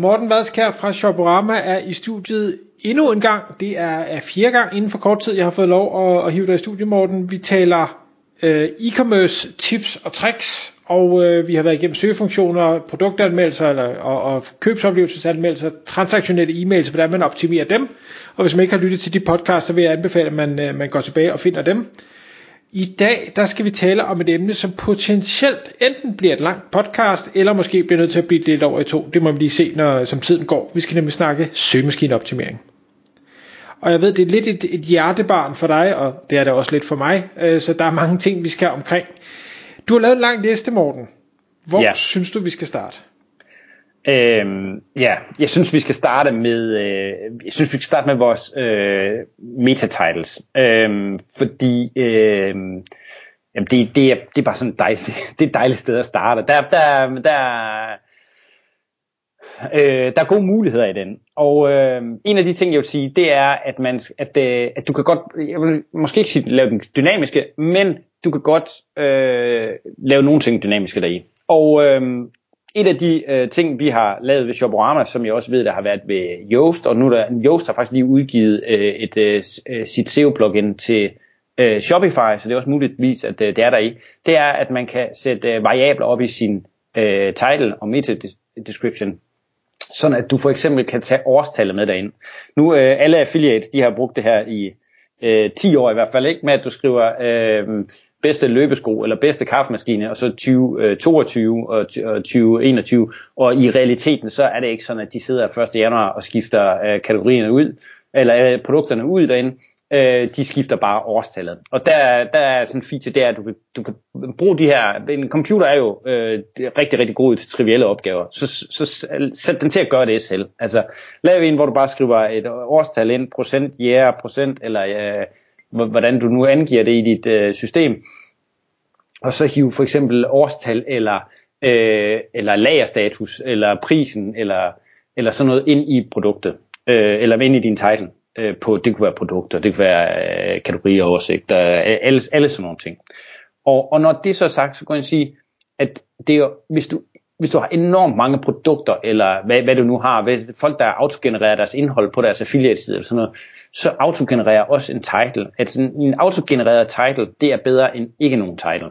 Morten Vadskær fra Shoporama er i studiet endnu en gang. Det er, er fjerde gang inden for kort tid, jeg har fået lov at, at hive dig i studiet, Morten. Vi taler øh, e-commerce tips og tricks, og øh, vi har været igennem søgefunktioner, produktanmeldelser eller, og, og købsoplevelsesanmeldelser, transaktionelle e-mails, hvordan man optimerer dem. Og hvis man ikke har lyttet til de podcasts, så vil jeg anbefale, at man, øh, man går tilbage og finder dem. I dag der skal vi tale om et emne, som potentielt enten bliver et langt podcast, eller måske bliver nødt til at blive lidt over i to. Det må vi lige se, når, som tiden går. Vi skal nemlig snakke søgemaskineoptimering. Og jeg ved, det er lidt et, et hjertebarn for dig, og det er det også lidt for mig, øh, så der er mange ting, vi skal omkring. Du har lavet en lang liste, Morten. Hvor ja. synes du, vi skal starte? Øhm, ja, jeg synes vi skal starte med øh, jeg synes vi skal starte med vores øh, meta-titles. Øhm, fordi øh, jamen det, det, er, det er bare sådan et dejligt, det er et dejligt sted at starte. Der, der, der, øh, der er gode muligheder i den. Og øh, en af de ting, jeg vil sige, det er, at, man, at, øh, at du kan godt, jeg vil måske ikke sige, lave den dynamiske, men du kan godt øh, lave nogle ting dynamiske deri. Og øh, et af de øh, ting, vi har lavet ved Shoporama, som jeg også ved, der har været ved Yoast, og nu der, Yoast har faktisk lige udgivet øh, et, øh, øh sit SEO-plugin til øh, Shopify, så det er også muligvis, at øh, det er der i, det er, at man kan sætte øh, variabler op i sin øh, title og meta-description, sådan at du for eksempel kan tage årstallet med derind. Nu øh, alle affiliates, de har brugt det her i øh, 10 år i hvert fald, ikke med at du skriver øh, bedste løbesko eller bedste kaffemaskine, og så 2022 øh, og 2021. Og i realiteten, så er det ikke sådan, at de sidder 1. januar og skifter øh, kategorierne ud, eller øh, produkterne ud derinde. Øh, de skifter bare årstallet. Og der, der er sådan en feature, det er, at du kan, du kan bruge de her, en computer er jo øh, rigtig, rigtig god til trivielle opgaver, så, så sæt den til at gøre det selv. Altså, lav en, hvor du bare skriver et årstal ind, procent, ja, yeah, procent, eller øh, hvordan du nu angiver det i dit øh, system, og så hive for eksempel årstal eller, øh, eller lagerstatus, eller prisen, eller, eller sådan noget ind i produktet, øh, eller ind i din title. Øh, på, det kunne være produkter, det kunne være øh, kategorier, oversigter, alle, alle sådan nogle ting. Og, og når det så er sagt, så kan jeg sige, at det er, hvis du hvis du har enormt mange produkter, eller hvad, hvad du nu har, hvad, folk der autogenererer deres indhold på deres affiliate side, eller sådan noget, så autogenererer også en title. At sådan, en autogenereret title, det er bedre end ikke nogen title.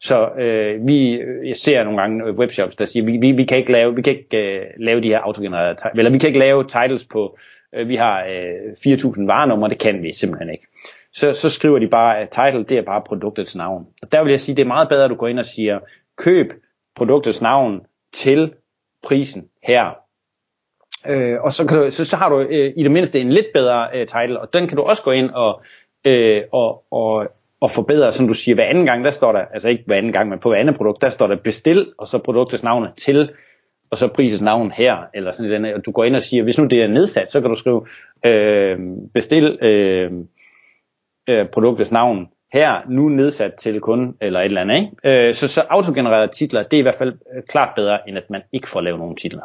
Så øh, vi, jeg ser nogle gange øh, webshops, der siger, vi, vi, vi kan ikke lave, vi kan ikke øh, lave de her autogenererede titles, eller vi kan ikke lave titles på, øh, vi har øh, 4.000 varenumre, det kan vi simpelthen ikke. Så, så skriver de bare, at title, det er bare produktets navn. Og der vil jeg sige, det er meget bedre, at du går ind og siger, køb produktets navn til prisen her. Øh, og så, kan du, så, så har du øh, i det mindste en lidt bedre øh, title, og den kan du også gå ind og, øh, og, og, og forbedre, som du siger, hver anden gang, der står der, altså ikke hver anden gang, men på hver andet produkt, der står der bestil, og så produktets navn til, og så prisets navn her, eller sådan noget, og du går ind og siger, hvis nu det er nedsat, så kan du skrive øh, bestil øh, øh, produktets navn her nu nedsat til kun, eller et eller andet. Ikke? Øh, så, så autogenererede titler, det er i hvert fald øh, klart bedre, end at man ikke får lavet nogen titler.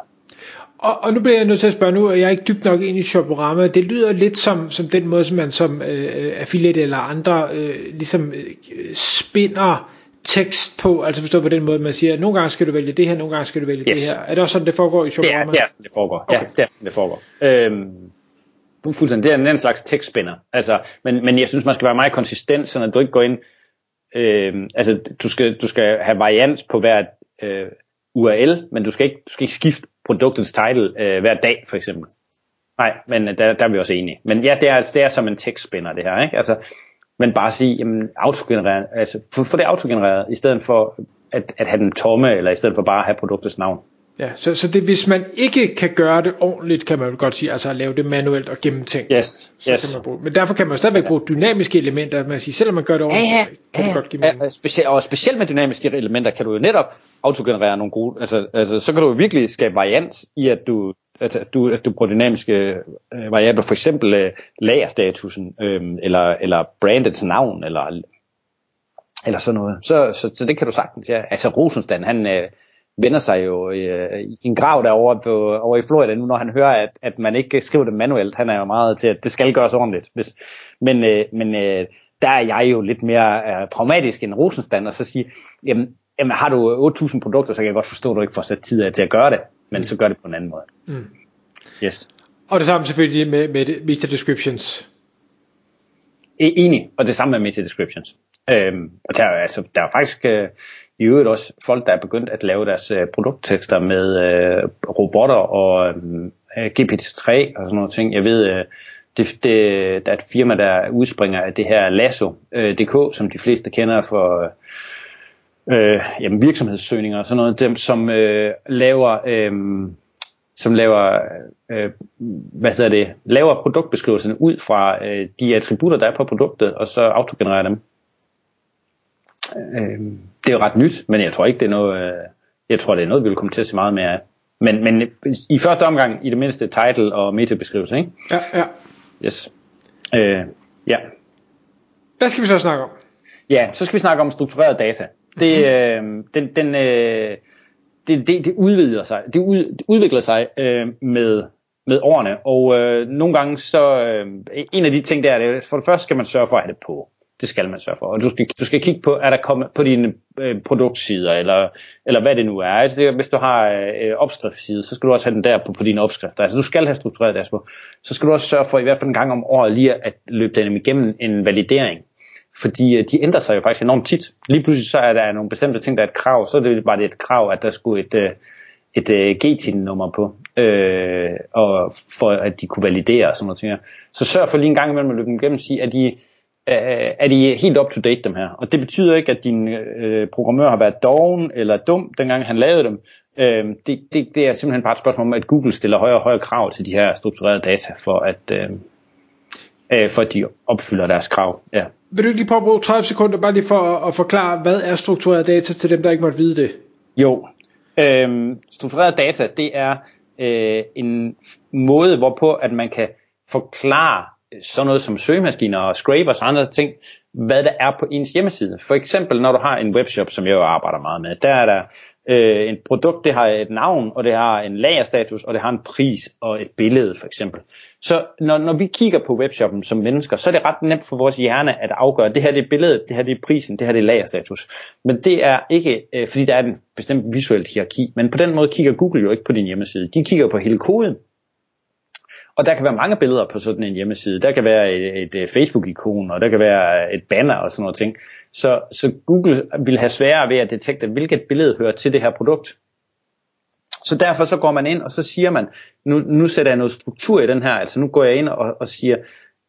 Og, og nu bliver jeg nødt til at spørge nu, og jeg er ikke dybt nok ind i Shoporama, det lyder lidt som, som den måde, som man som øh, affiliate eller andre øh, ligesom øh, spinder tekst på, altså forstå på den måde, man siger, at nogle gange skal du vælge det her, nogle gange skal du vælge yes. det her. Er det også sådan, det foregår i Shoporama? Det er, det er sådan, det foregår. Okay. Ja, det er sådan, det foregår. Øhm, fuldstændig, det er en slags tekstspænder. Altså, men, men jeg synes, man skal være meget konsistent, så du ikke går ind, øh, altså du skal, du skal have varians på hver øh, URL, men du skal ikke, du skal ikke skifte produktets title øh, hver dag, for eksempel. Nej, men øh, der, der er vi også enige. Men ja, det er, altså, det er som en tekstspænder, det her, ikke? Altså, men bare sige, jamen, autogenereret, altså, for, det autogenereret, i stedet for at, at have den tomme, eller i stedet for bare at have produktets navn. Ja, så, så det, hvis man ikke kan gøre det ordentligt, kan man godt sige, altså at lave det manuelt og gennemtænkt. Yes, så yes. Kan man bruge. Men derfor kan man jo stadigvæk bruge dynamiske elementer, man siger, selvom man gør det ordentligt, ja, ja, kan ja, det godt give mening. Ja, specielt, og specielt med dynamiske elementer kan du jo netop autogenerere nogle gode, altså, altså så kan du jo virkelig skabe variant i, at du at, at, du, at du bruger dynamiske øh, variabler, for eksempel øh, lagerstatusen, øh, eller, eller brandets navn, eller, eller sådan noget. Så, så, så det kan du sagtens, ja. Altså Rosenstand, han øh, vender sig jo øh, i sin grav derovre på, over i Florida nu, når han hører, at, at man ikke skriver det manuelt. Han er jo meget til, at det skal gøres ordentligt. Hvis, men øh, men øh, der er jeg jo lidt mere øh, pragmatisk end Rosenstand, og så sige, jamen, jamen har du 8.000 produkter, så kan jeg godt forstå, at du ikke får sat tid af til at gøre det, men så gør det på en anden måde. Mm. Yes. Og det samme selvfølgelig med, med meta descriptions. E, enig, og det samme med meta descriptions. Øhm, og der, altså, der er faktisk øh, i øvrigt også folk, der er begyndt at lave deres øh, produkttekster med øh, robotter og øh, GPT-3 og sådan noget ting. Jeg ved, øh, det, det, der er et firma, der udspringer af det her Lasso.dk, øh, som de fleste kender for øh, jamen, virksomhedssøgninger og sådan noget, dem som øh, laver øh, som laver øh, hvad hedder det, laver produktbeskrivelserne ud fra øh, de attributter, der er på produktet, og så autogenererer dem. Øh, det er jo ret nyt, men jeg tror ikke, det er noget, øh, jeg tror, det er noget, vi vil komme til at se meget mere af. Men, men i første omgang, i det mindste, title og metabeskrivelse, ikke? Ja, ja. Yes. Øh, ja. Hvad skal vi så snakke om? Ja, så skal vi snakke om struktureret data. Det, mm-hmm. øh, den, den, øh, det, det, det udvider sig, det, ud, det udvikler sig øh, med, med årene, og øh, nogle gange så, øh, en af de ting der er, det, for det første skal man sørge for at have det på. Det skal man sørge for. Og du skal, du skal kigge på, er der kommet på dine øh, produktsider, eller, eller hvad det nu er. Altså det, hvis du har øh, opskriftsside, så skal du også have den der på, på dine opskrifter. Altså du skal have struktureret deres på. Så skal du også sørge for i hvert fald en gang om året lige at løbe den igennem en validering. Fordi øh, de ændrer sig jo faktisk enormt tit. Lige pludselig så er der nogle bestemte ting, der er et krav. Så er det bare det et krav, at der skulle et, øh, et, et øh, GTIN-nummer på, øh, og for at de kunne validere og sådan noget ting. Så sørg for lige en gang imellem at løbe dem igennem og sige, at de er de helt up to date dem her. Og det betyder ikke, at din øh, programmør har været doven eller dum, dengang han lavede dem. Øh, det, det, det er simpelthen bare et spørgsmål om, at Google stiller højere og højere krav til de her strukturerede data, for at, øh, øh, for at de opfylder deres krav. Ja. Vil du lige prøve at bruge 30 sekunder bare lige for at, at forklare, hvad er struktureret data til dem, der ikke måtte vide det? Jo, øh, struktureret data, det er øh, en måde, hvorpå at man kan forklare sådan noget som søgemaskiner og scrapers og andre ting, hvad der er på ens hjemmeside. For eksempel når du har en webshop, som jeg jo arbejder meget med, der er der øh, et produkt, det har et navn, og det har en lagerstatus, og det har en pris og et billede for eksempel. Så når, når vi kigger på webshoppen som mennesker, så er det ret nemt for vores hjerne at afgøre, det her det er billedet, det her det er prisen, det her det er lagerstatus. Men det er ikke, øh, fordi der er en bestemt visuel hierarki, men på den måde kigger Google jo ikke på din hjemmeside. De kigger på hele koden. Og der kan være mange billeder på sådan en hjemmeside. Der kan være et, et Facebook-ikon, og der kan være et banner og sådan noget ting. Så, så Google vil have sværere ved at detekte, hvilket billede hører til det her produkt. Så derfor så går man ind, og så siger man, nu, nu sætter jeg noget struktur i den her, altså nu går jeg ind og, og siger,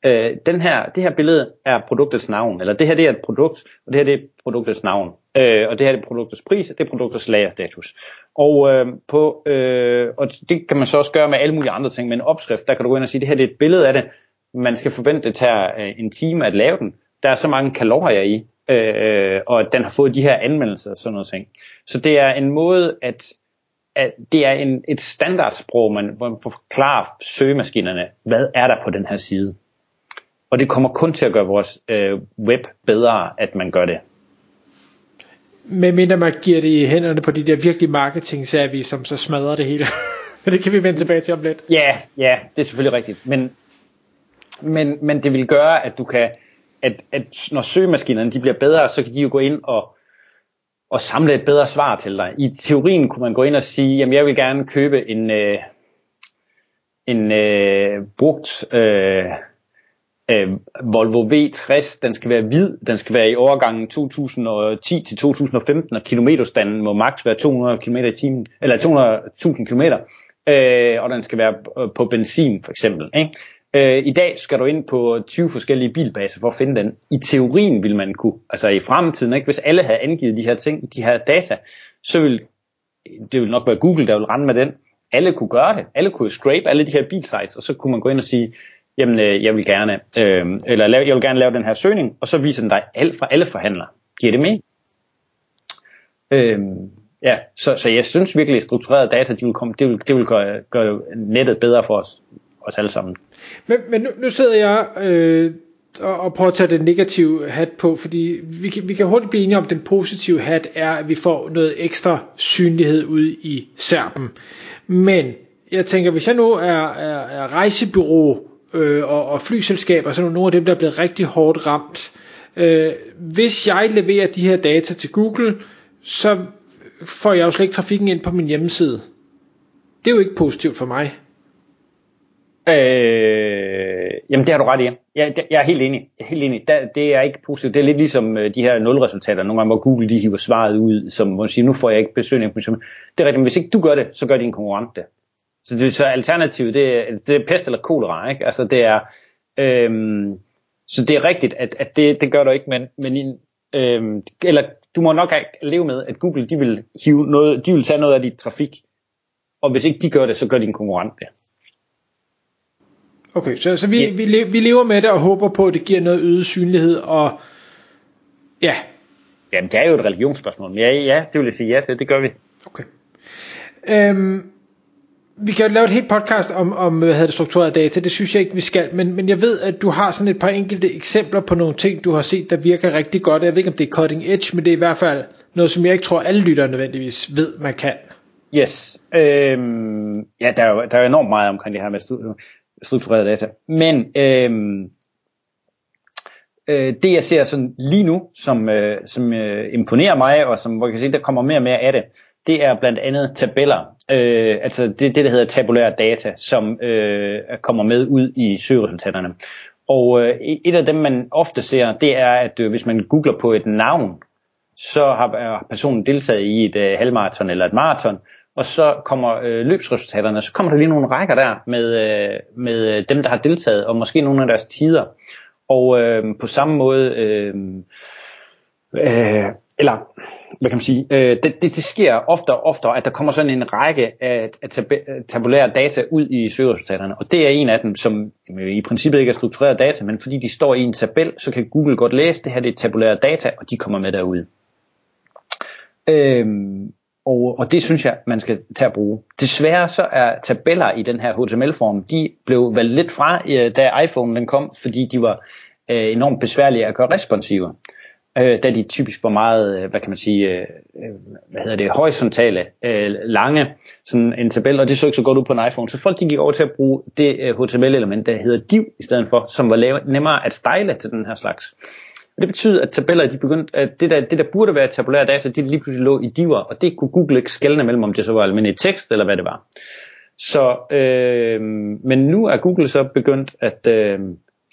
øh, den her, det her billede er produktets navn, eller det her det er et produkt, og det her det er produktets navn, øh, og det her det er produktets pris, og det er produktets lagerstatus. Og, øh, på, øh, og det kan man så også gøre med alle mulige andre ting, men en opskrift, der kan du gå ind og sige, det her det er et billede af det, man skal forvente, det tager øh, en time at lave den, der er så mange kalorier i, øh, og den har fået de her anmeldelser og sådan noget ting. Så det er en måde at at det er en, et standardsprog, man, hvor man forklarer søgemaskinerne, hvad er der på den her side. Og det kommer kun til at gøre vores øh, web bedre, at man gør det. Men mindre man giver det i hænderne på de der virkelig marketing vi som så smadrer det hele. Men det kan vi vende tilbage til om lidt. Ja, ja, det er selvfølgelig rigtigt. Men, men, men det vil gøre, at du kan, at, at når søgemaskinerne de bliver bedre, så kan de jo gå ind og, og samle et bedre svar til dig. I teorien kunne man gå ind og sige, jamen jeg vil gerne købe en, øh, en øh, brugt øh, øh, Volvo V60, den skal være hvid, den skal være i overgangen 2010 til 2015, og kilometerstanden må maks være 200 km i timen, eller 200.000 km, øh, og den skal være på benzin for eksempel. Ikke? Øh, I dag skal du ind på 20 forskellige bilbaser for at finde den. I teorien vil man kunne, altså i fremtiden, ikke? hvis alle havde angivet de her ting, de her data, så vil det vil nok være Google, der vil rende med den. Alle kunne gøre det. Alle kunne scrape alle de her bilsites, og så kunne man gå ind og sige, jamen øh, jeg vil gerne, øh, eller lave, jeg vil gerne lave den her søgning, og så viser den dig alt fra alle forhandlere. Giver det med? Øh, Ja, så, så jeg synes virkelig, at strukturerede data, de vil komme, det vil, det vil gøre, gøre nettet bedre for os, os alle sammen. Men, men nu, nu sidder jeg øh, og, og prøver at tage den negative hat på, fordi vi kan, vi kan hurtigt blive enige om, at den positive hat er, at vi får noget ekstra synlighed ud i serben. Men jeg tænker, hvis jeg nu er, er, er rejsebyrå øh, og, og flyselskaber, så er nogle af dem, der er blevet rigtig hårdt ramt. Øh, hvis jeg leverer de her data til Google, så får jeg jo slet ikke trafikken ind på min hjemmeside. Det er jo ikke positivt for mig. Øh, jamen det har du ret i. Jeg, jeg er helt enig. Jeg er helt enig. Der, det er ikke positivt. Det er lidt ligesom øh, de her nulresultater. Nogle gange hvor Google de hiver svaret ud, som man siger, nu får jeg ikke besøgende information. Det er rigtigt, men hvis ikke du gør det, så gør din konkurrent det. Så, det, så alternativet, det, er, det er pest eller kolera, ikke? Altså det er, øhm, så det er rigtigt, at, at det, det gør du ikke, men, men øhm, eller du må nok leve med, at Google, de vil, hive noget, de vil tage noget af dit trafik, og hvis ikke de gør det, så gør din konkurrent det. Okay, så, så vi, ja. vi, vi lever med det og håber på, at det giver noget øget synlighed, og ja. Jamen, det er jo et religionsspørgsmål, men ja, ja det vil jeg sige ja til, det gør vi. Okay. Øhm, vi kan jo lave et helt podcast om, om hvad hedder det, struktureret data, det synes jeg ikke, vi skal, men, men jeg ved, at du har sådan et par enkelte eksempler på nogle ting, du har set, der virker rigtig godt. Jeg ved ikke, om det er cutting edge, men det er i hvert fald noget, som jeg ikke tror, alle lyttere nødvendigvis ved, man kan. Yes. Øhm, ja, der er, jo, der er enormt meget omkring det her med struktureret data. Men øhm, øh, det jeg ser sådan lige nu, som, øh, som øh, imponerer mig, og som hvor jeg kan se, der kommer mere og mere af det, det er blandt andet tabeller. Øh, altså det, det, der hedder tabulære data, som øh, kommer med ud i søgeresultaterne. Og øh, et af dem, man ofte ser, det er, at øh, hvis man googler på et navn, så har personen deltaget i et øh, halvmarathon eller et maraton, og så kommer øh, løbsresultaterne, så kommer der lige nogle rækker der med, øh, med øh, dem, der har deltaget, og måske nogle af deres tider. Og øh, på samme måde, øh, øh, eller hvad kan man sige, øh, det, det, det sker ofte og ofte, at der kommer sådan en række af, af tab- øh, tabulære data ud i søgeresultaterne, og det er en af dem, som øh, i princippet ikke er struktureret data, men fordi de står i en tabel, så kan Google godt læse, det her det er tabulære data, og de kommer med derud. Øhm, og, og det synes jeg, man skal tage at bruge. Desværre så er tabeller i den her HTML-form, de blev valgt lidt fra, øh, da iPhone den kom, fordi de var øh, enormt besværlige at gøre responsive. Øh, da de typisk var meget, øh, hvad kan man sige, øh, øh, hvad hedder det, horisontale, øh, lange, sådan en tabel, og det så ikke så godt ud på en iPhone. Så folk de gik over til at bruge det øh, HTML-element, der hedder div i stedet for, som var lave, nemmere at style til den her slags. Og det betyder, at tabeller, de begyndte, at det der, det der burde være tabulære data, de lige pludselig lå i diver, og det kunne Google ikke skelne mellem, om det så var almindelig tekst, eller hvad det var. Så, øh, men nu er Google så begyndt at øh,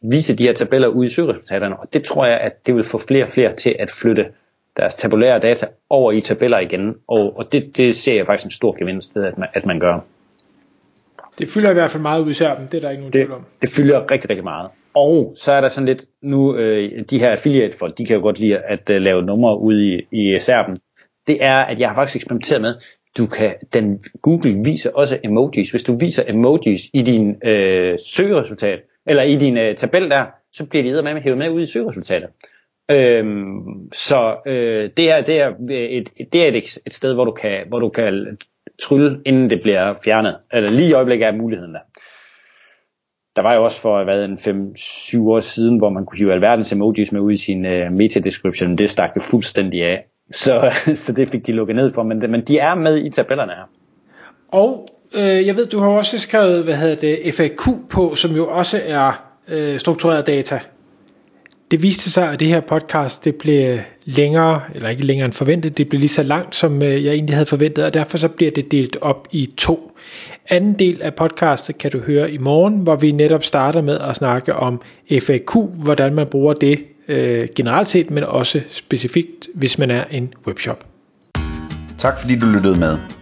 vise de her tabeller ud i søgeresultaterne, og det tror jeg, at det vil få flere og flere til at flytte deres tabulære data over i tabeller igen, og, og det, det ser jeg faktisk en stor gevinst ved, at man, at man gør. Det fylder i hvert fald meget ud i serben, det er der ikke nogen tvivl om. Det fylder rigtig, rigtig meget. Og så er der sådan lidt, nu øh, de her affiliate folk, de kan jo godt lide at uh, lave numre ude i, i serben. Det er, at jeg har faktisk eksperimenteret med, du kan, den Google viser også emojis. Hvis du viser emojis i din øh, søgeresultat, eller i din øh, tabel der, så bliver de med med hævet med ud i søgeresultatet. Øhm, så øh, det her det er, øh, et, det er et, et sted, hvor du kan, hvor du kan trylle, inden det bliver fjernet. Eller lige i øjeblikket er muligheden der der var jo også for hvad, en 5-7 år siden, hvor man kunne hive alverdens emojis med ud i sin uh, meta-description. Det stak det fuldstændig af. Så, så det fik de lukket ned for, men, men de er med i tabellerne her. Og øh, jeg ved, du har også skrevet, hvad hedder det, FAQ på, som jo også er øh, struktureret data. Det viste sig, at det her podcast det blev længere, eller ikke længere end forventet, det blev lige så langt, som øh, jeg egentlig havde forventet, og derfor så bliver det delt op i to. Anden del af podcastet kan du høre i morgen, hvor vi netop starter med at snakke om FAQ, hvordan man bruger det øh, generelt set, men også specifikt, hvis man er en webshop. Tak fordi du lyttede med.